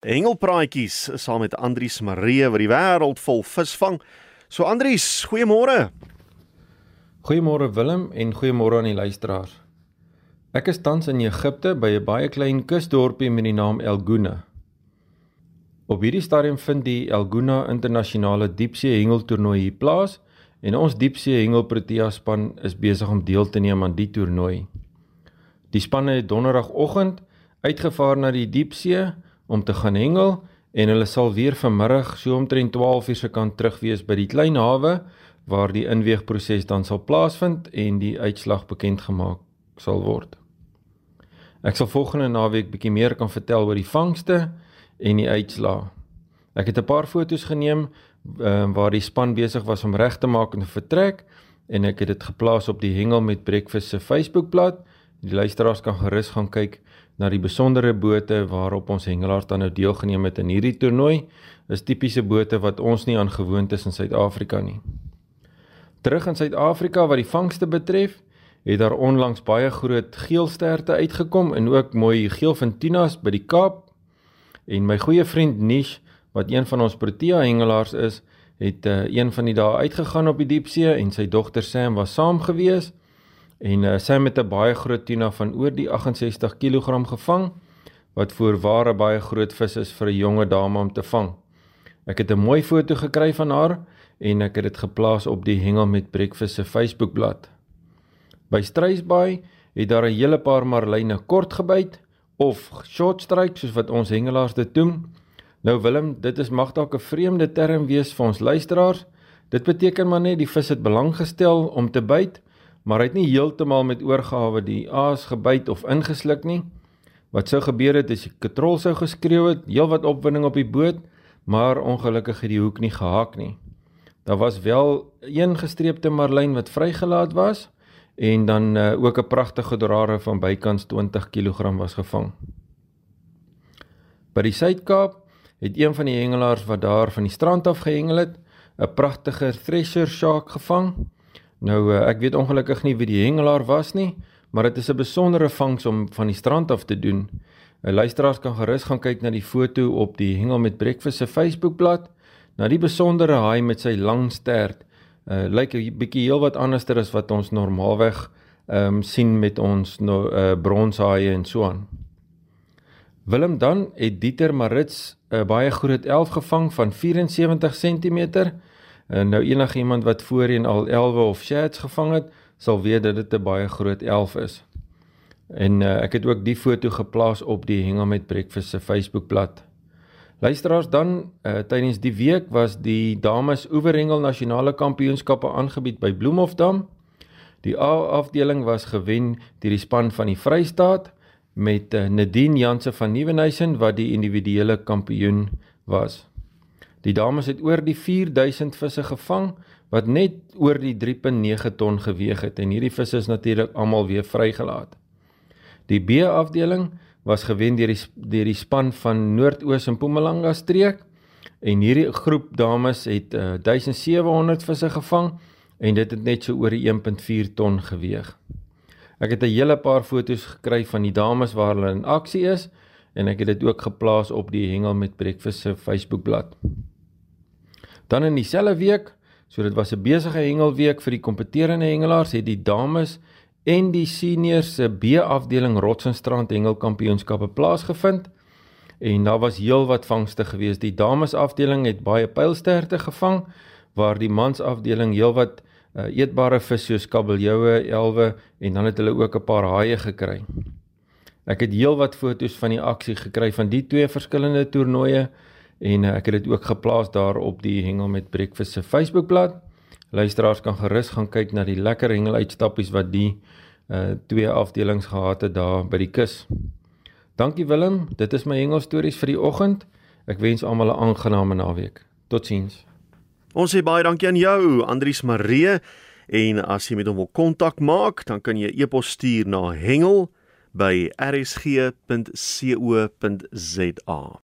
Hengelpraatjies saam met Andrius Maree wat die wêreld vol vis vang. So Andrius, goeiemôre. Goeiemôre Willem en goeiemôre aan die luisteraars. Ek is tans in Egipte by 'n baie klein kusdorpie met die naam El Gouna. Op hierdie stadium vind die El Gouna internasionale diepsee hengeltoernooi hier plaas en ons diepsee hengel Protea span is besig om deel te neem aan die toernooi. Die spanne het donderdagoggend uitgevaar na die diepsee om te gaan hengel en hulle sal weer vanmiddag so omtrent 12:00 se kant terug wees by die klein hawe waar die inweegproses dan sal plaasvind en die uitslag bekend gemaak sal word. Ek sal volgende naweek bietjie meer kan vertel oor die vangste en die uitslae. Ek het 'n paar foto's geneem uh, waar die span besig was om reg te maak en te vertrek en ek het dit geplaas op die Hengel met Breakfast se Facebookblad. Die luisteraars kan gerus gaan kyk na die besondere bote waarop ons hengelaars dan nou deelgeneem het in hierdie toernooi is tipiese bote wat ons nie aan gewoond is in Suid-Afrika nie. Terug in Suid-Afrika wat die vangste betref, het daar onlangs baie groot geelsterte uitgekom en ook mooi geel van tunas by die Kaap. En my goeie vriend Nish, wat een van ons Protea hengelaars is, het uh, een van die dae uitgegaan op die diepsee en sy dogter Sam was saam gewees en uh, sy met 'n baie groot tuna van oor die 68 kg gevang wat voorware baie groot vis is vir 'n jonge dame om te vang. Ek het 'n mooi foto gekry van haar en ek het dit geplaas op die Hengel met Breakfast se Facebookblad. By Struisbaai het daar 'n hele paar marline kort gebyt of short strike soos wat ons hengelaars dit doen. Nou Willem, dit is mag dalk 'n vreemde term wees vir ons luisteraars. Dit beteken maar net die vis het belang gestel om te byt maar hy het nie heeltemal met oorgawe die aas gebyt of ingesluk nie. Wat sou gebeur het as die katrol sou geskreeu het, heelwat opwinding op die boot, maar ongelukkig het die hoek nie gehak nie. Daar was wel een gestreepte marlyn wat vrygelaat was en dan uh, ook 'n pragtige drare van bykans 20 kg was gevang. By die Suid-Kaap het een van die hengelaars wat daar van die strand af gehengel het, 'n pragtige thresher shark gevang. Nou uh, ek weet ongelukkig nie wie die hengelaar was nie, maar dit is 'n besondere vangs om van die strand af te doen. uh, Luisteraars kan gerus gaan kyk na die foto op die Hengel met Breakfast se Facebookblad. Na die besondere haai met sy lang stert. Uh lyk 'n bietjie heelwat anderster as wat ons normaalweg ehm um, sien met ons no, uh bronshaie en so aan. Willem dan het Dieter Marits 'n baie groot elf gevang van 74 cm En nou enige iemand wat voorheen al 11 of shats gevang het, sal weet dat dit 'n baie groot 11 is. En uh, ek het ook die foto geplaas op die Hengel met Breakfast se Facebookblad. Luisteraars dan uh, tydens die week was die dames oeverhengel nasionale kampioenskappe aangebied by Bloemhofdam. Die A afdeling was gewen deur die span van die Vrystaat met uh, Nadine Janse van Nieuwenhuizen wat die individuele kampioen was. Die dames het oor die 4000 visse gevang wat net oor die 3.9 ton geweg het en hierdie visse is natuurlik almal weer vrygelaat. Die B afdeling was gewen deur die deur die span van Noordoos en Mpumalanga streek en hierdie groep dames het uh, eh, 1700 visse gevang en dit het net so oor die 1.4 ton geweg. Ek het 'n hele paar foto's gekry van die dames waar hulle in aksie is en ek het dit ook geplaas op die Hengel met Breakfast se Facebookblad. Dan in dieselfde week, so dit was 'n besige hengelweek vir die kompeterende hengelaars, het die dames en die seniors se B-afdeling Rotsenstrand Hengelkampioenskappe plaasgevind. En daar was heelwat vangste gewees. Die damesafdeling het baie pylsterte gevang waar die mansafdeling heelwat uh, eetbare vis soos kabeljoue, elwe en dan het hulle ook 'n paar haie gekry. Ek het heelwat foto's van die aksie gekry van die twee verskillende toernooie en uh, ek het dit ook geplaas daar op die Hengel met Breakfast se Facebookblad. Luisteraars kan gerus gaan kyk na die lekker hengel uitstappies wat die uh twee afdelings gehad het daar by die kus. Dankie Willem, dit is my hengel stories vir die oggend. Ek wens almal 'n aangename naweek. Totsiens. Ons sê baie dankie aan jou, Andrius Maree. En as jy met hom wil kontak maak, dan kan jy e-pos stuur na hengel by rsg.co.za.